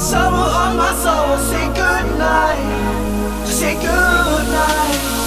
Someone on my soul, say goodnight. Say goodnight.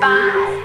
八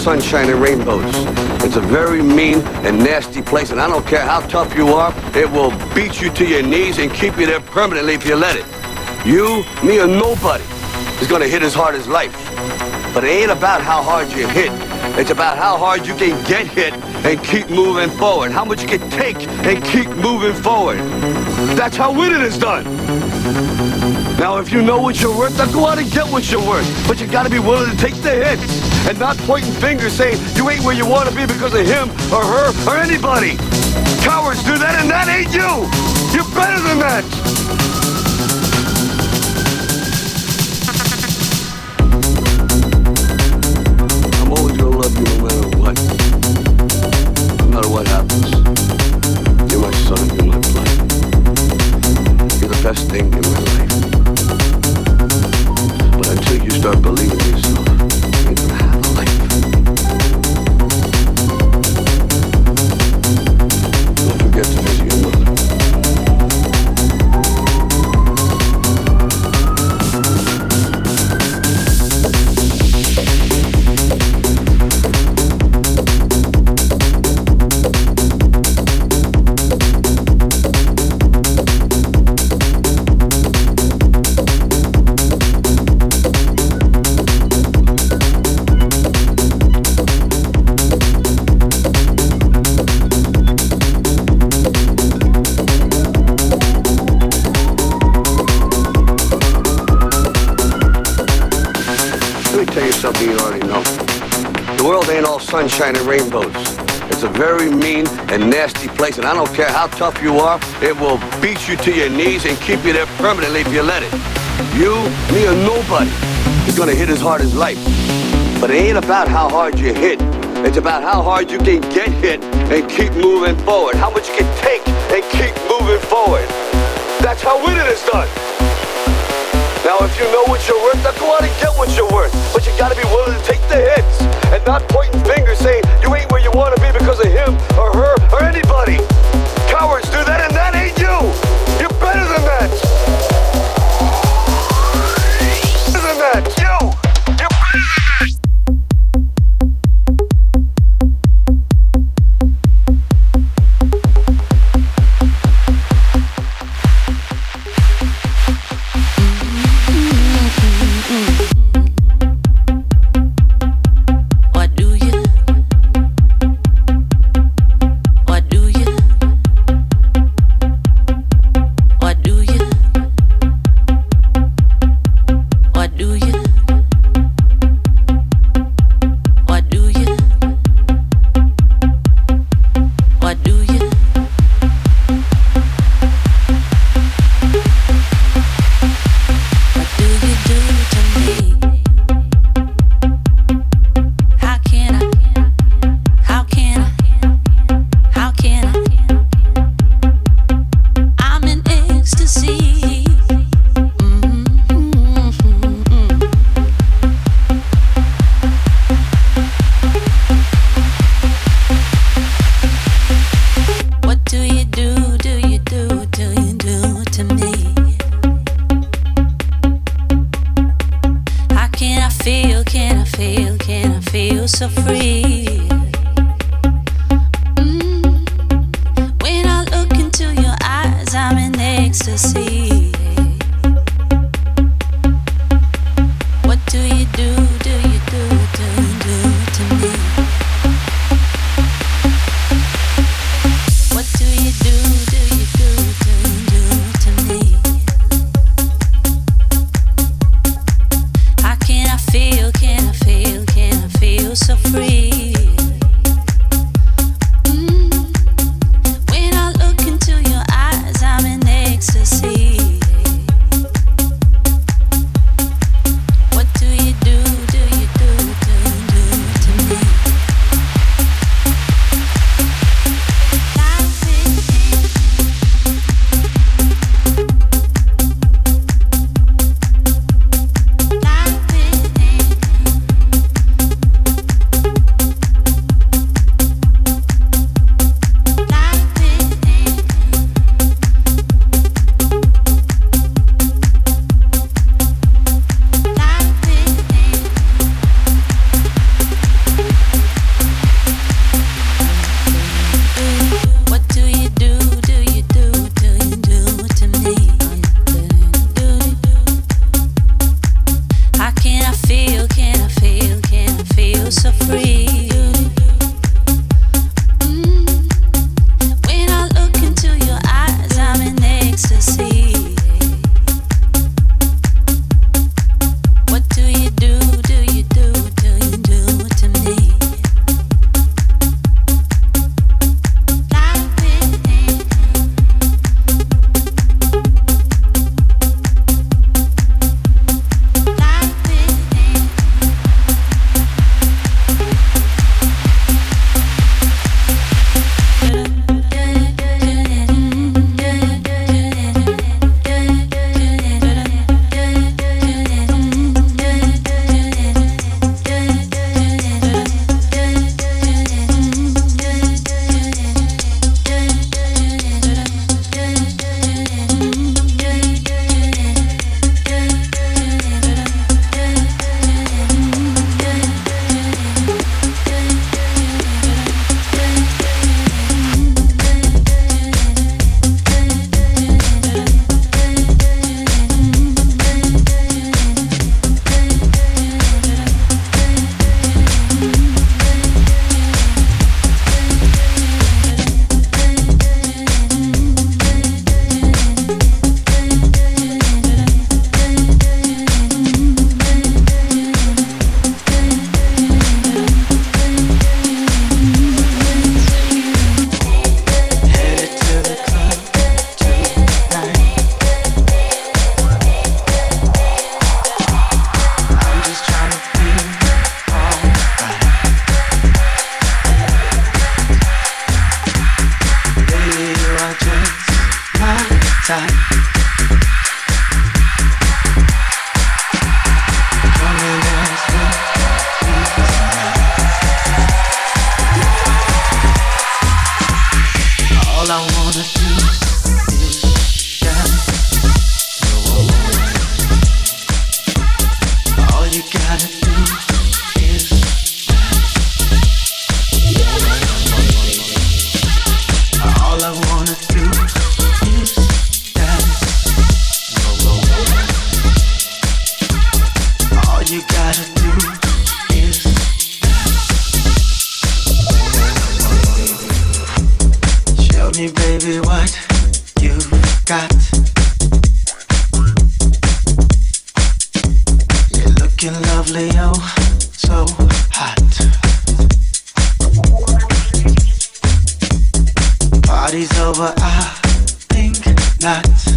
sunshine and rainbows. It's a very mean and nasty place, and I don't care how tough you are, it will beat you to your knees and keep you there permanently if you let it. You, me, or nobody is gonna hit as hard as life. But it ain't about how hard you hit. It's about how hard you can get hit and keep moving forward. How much you can take and keep moving forward. That's how winning is done. Now, if you know what you're worth, then go out and get what you're worth. But you gotta be willing to take the hits and not pointing fingers saying you ain't where you want to be because of him or her or anybody. Cowards do that, and that ain't you. You're better than that. Sunshine and rainbows. It's a very mean and nasty place, and I don't care how tough you are, it will beat you to your knees and keep you there permanently if you let it. You, me, or nobody is gonna hit as hard as life. But it ain't about how hard you hit. It's about how hard you can get hit and keep moving forward. How much you can take and keep moving forward. That's how winning is done. Now, if you know what you're worth, then go out and get what you're worth. But you gotta be willing to take the hits and not pointing fingers saying you ain't where you wanna be because of him or her or anybody. Cowards do that, so free. You're looking lovely, oh, so hot. Party's over, I think not.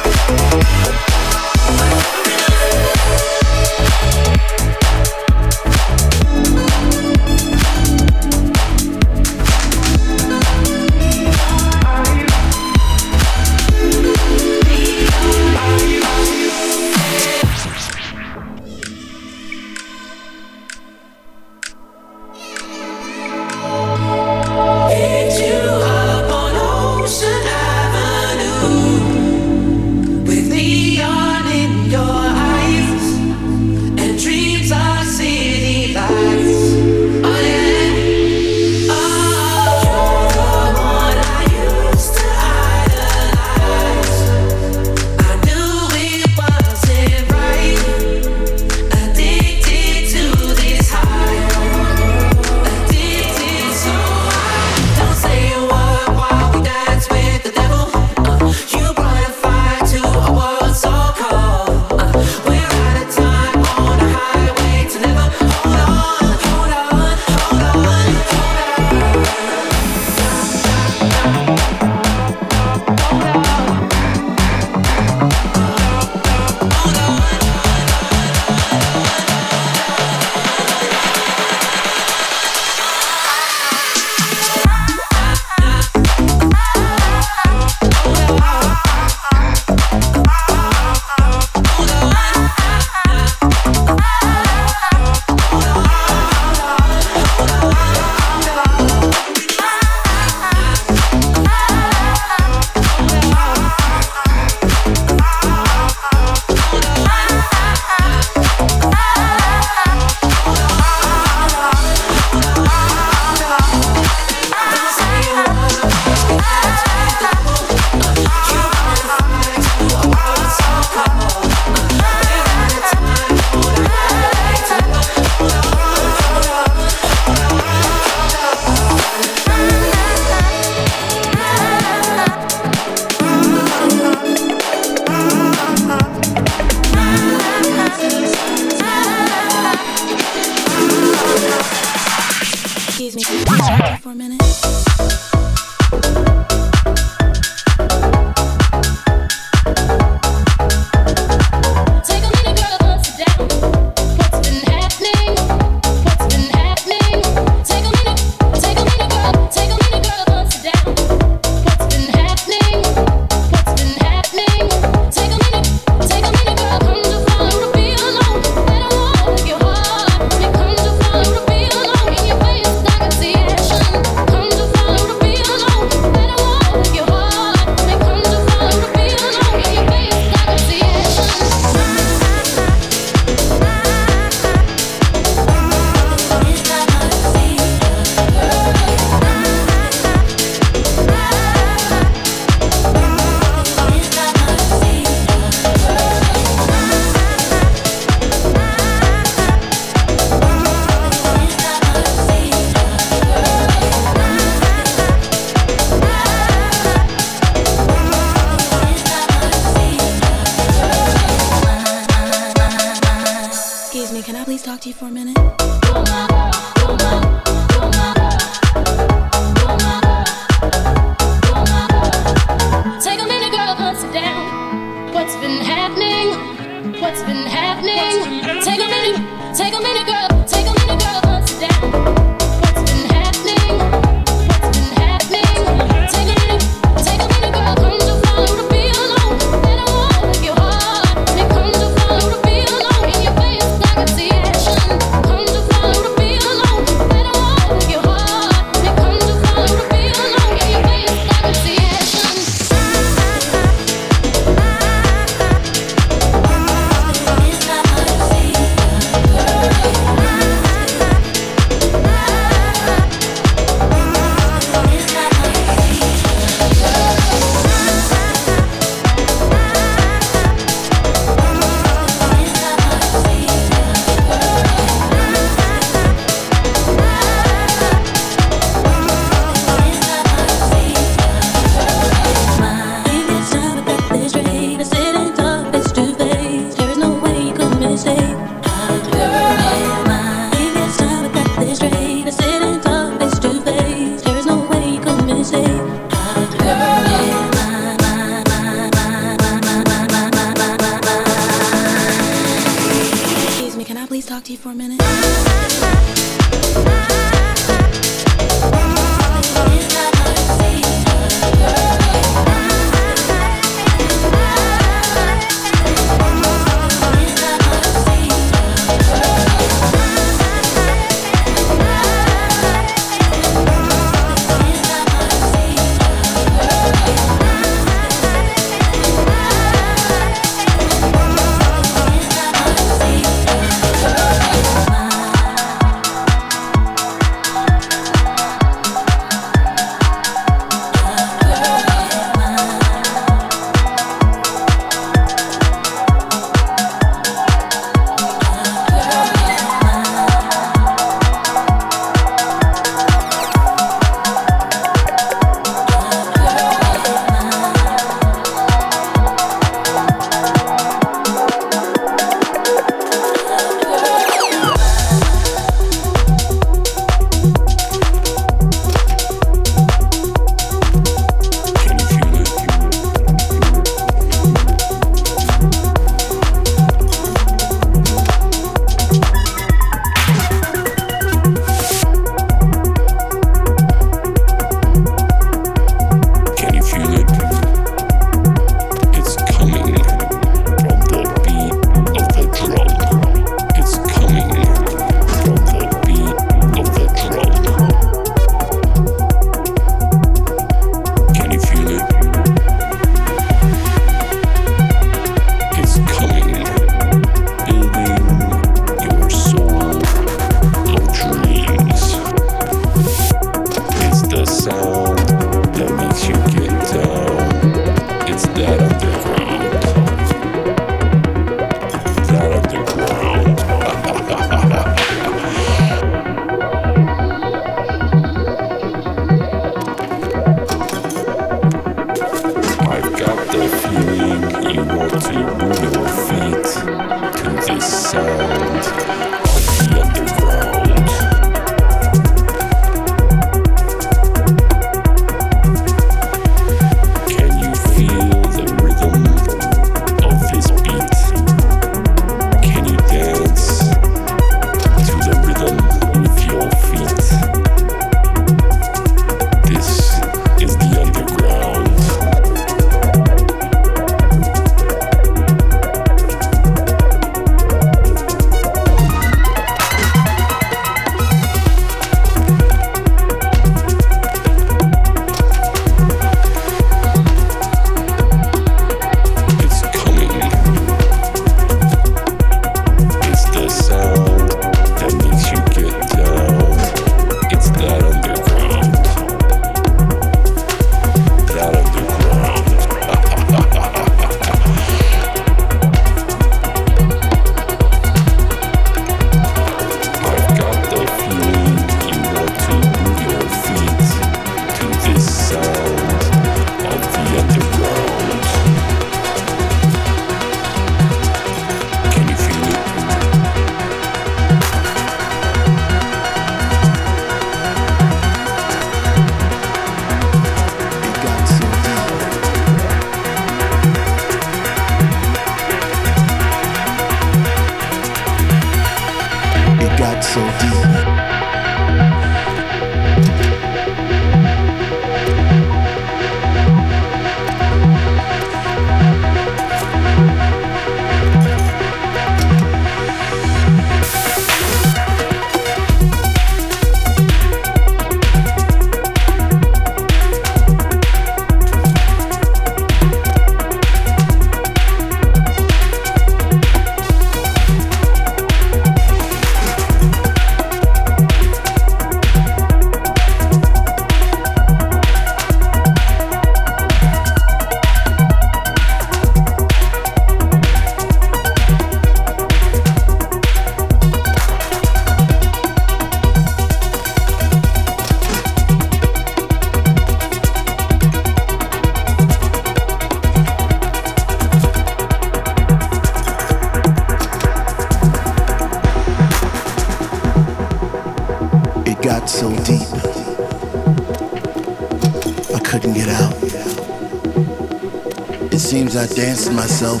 I danced myself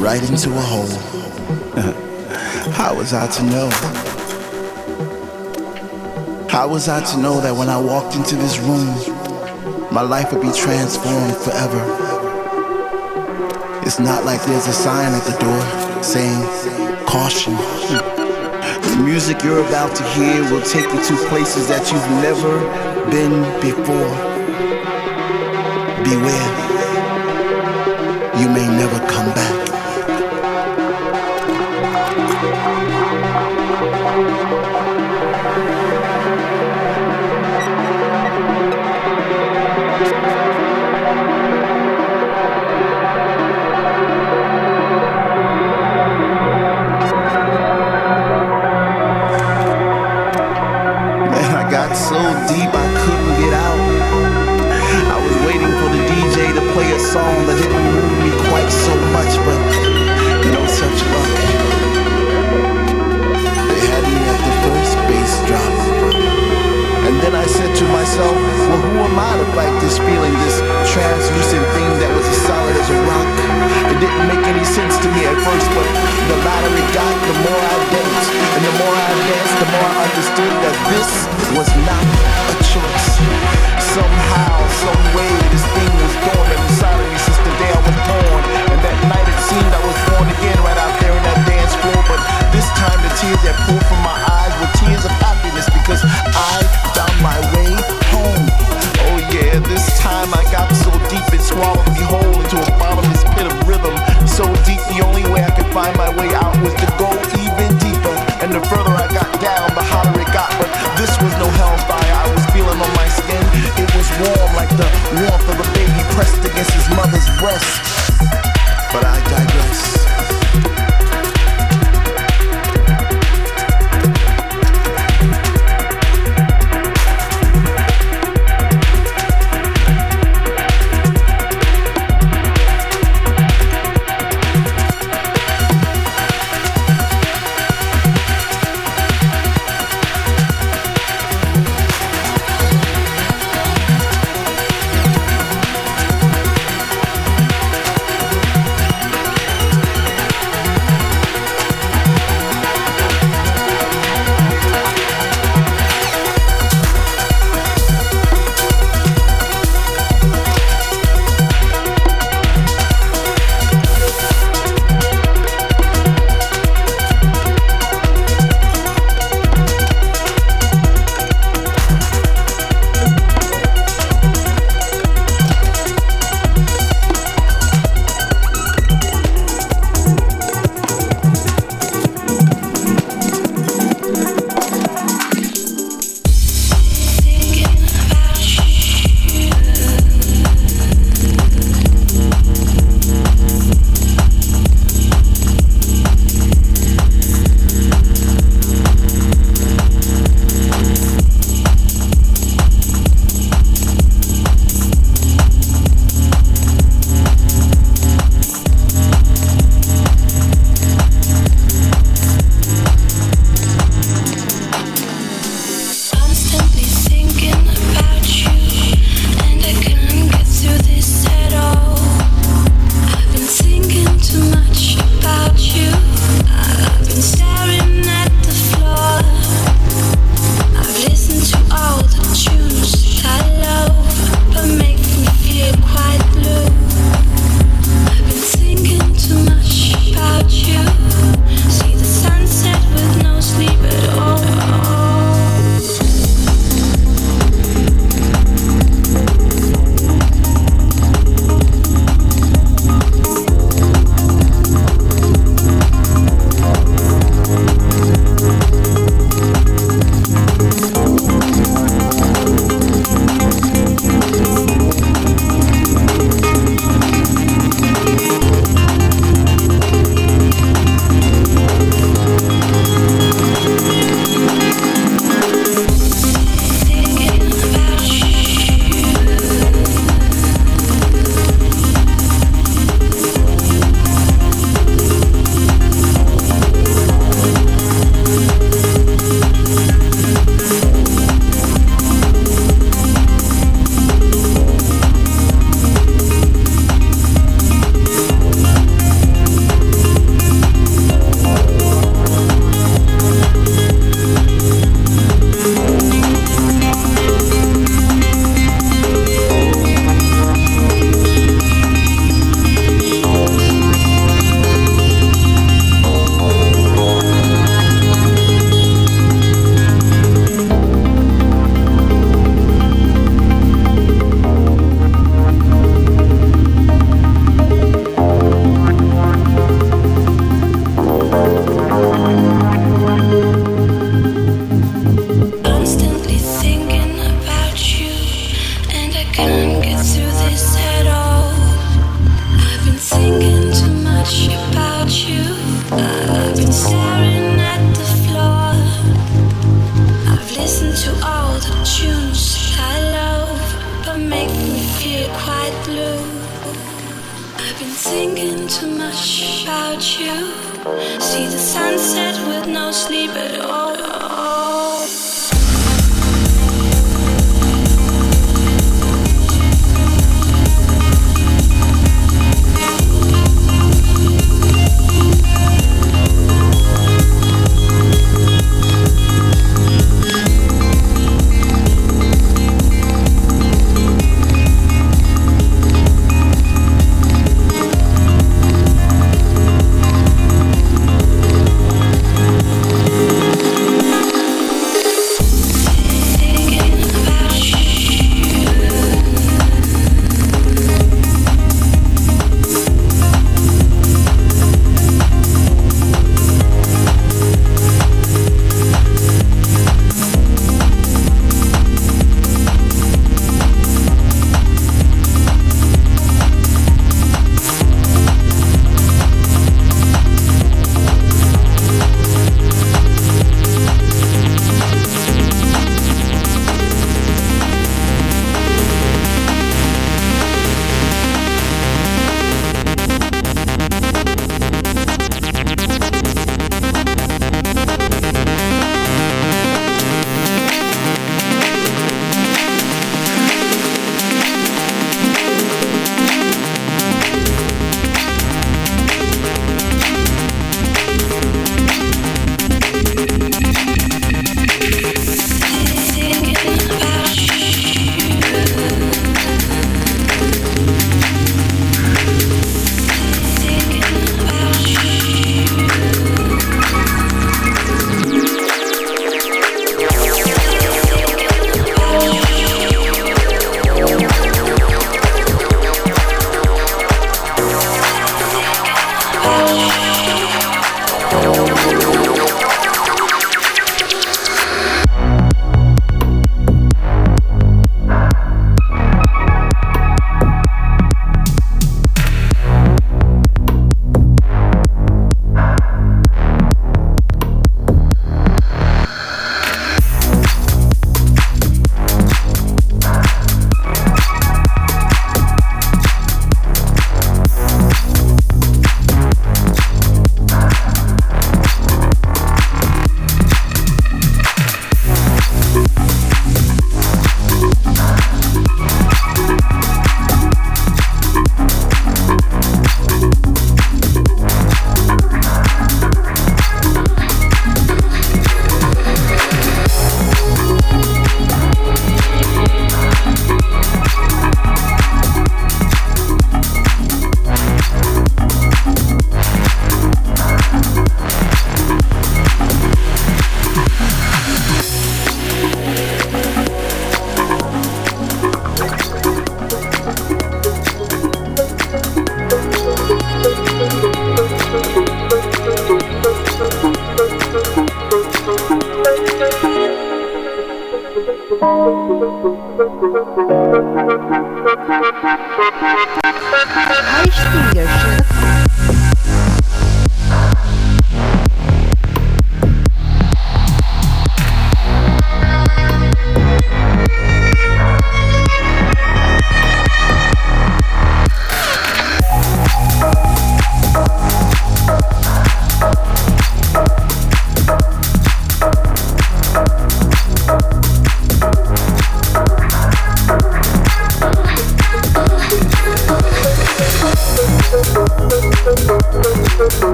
right into a hole. How was I to know? How was I to know that when I walked into this room, my life would be transformed forever? It's not like there's a sign at the door saying, caution. The music you're about to hear will take you to places that you've never been before. Beware, you may never come back. To myself, well, who am I to fight this feeling, this translucent thing that was as solid as a rock? It didn't make any sense to me at first, but the louder it got, the more I danced. And the more I danced, the more I understood that this was not a choice. Somehow, some way, this thing was dormant inside of me since the day I was born. And that night it seemed I was born again right out there But this time the tears that poured from my eyes were tears of happiness because I found my way been thinking too much about you. See the sunset with no sleep at all.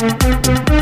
Música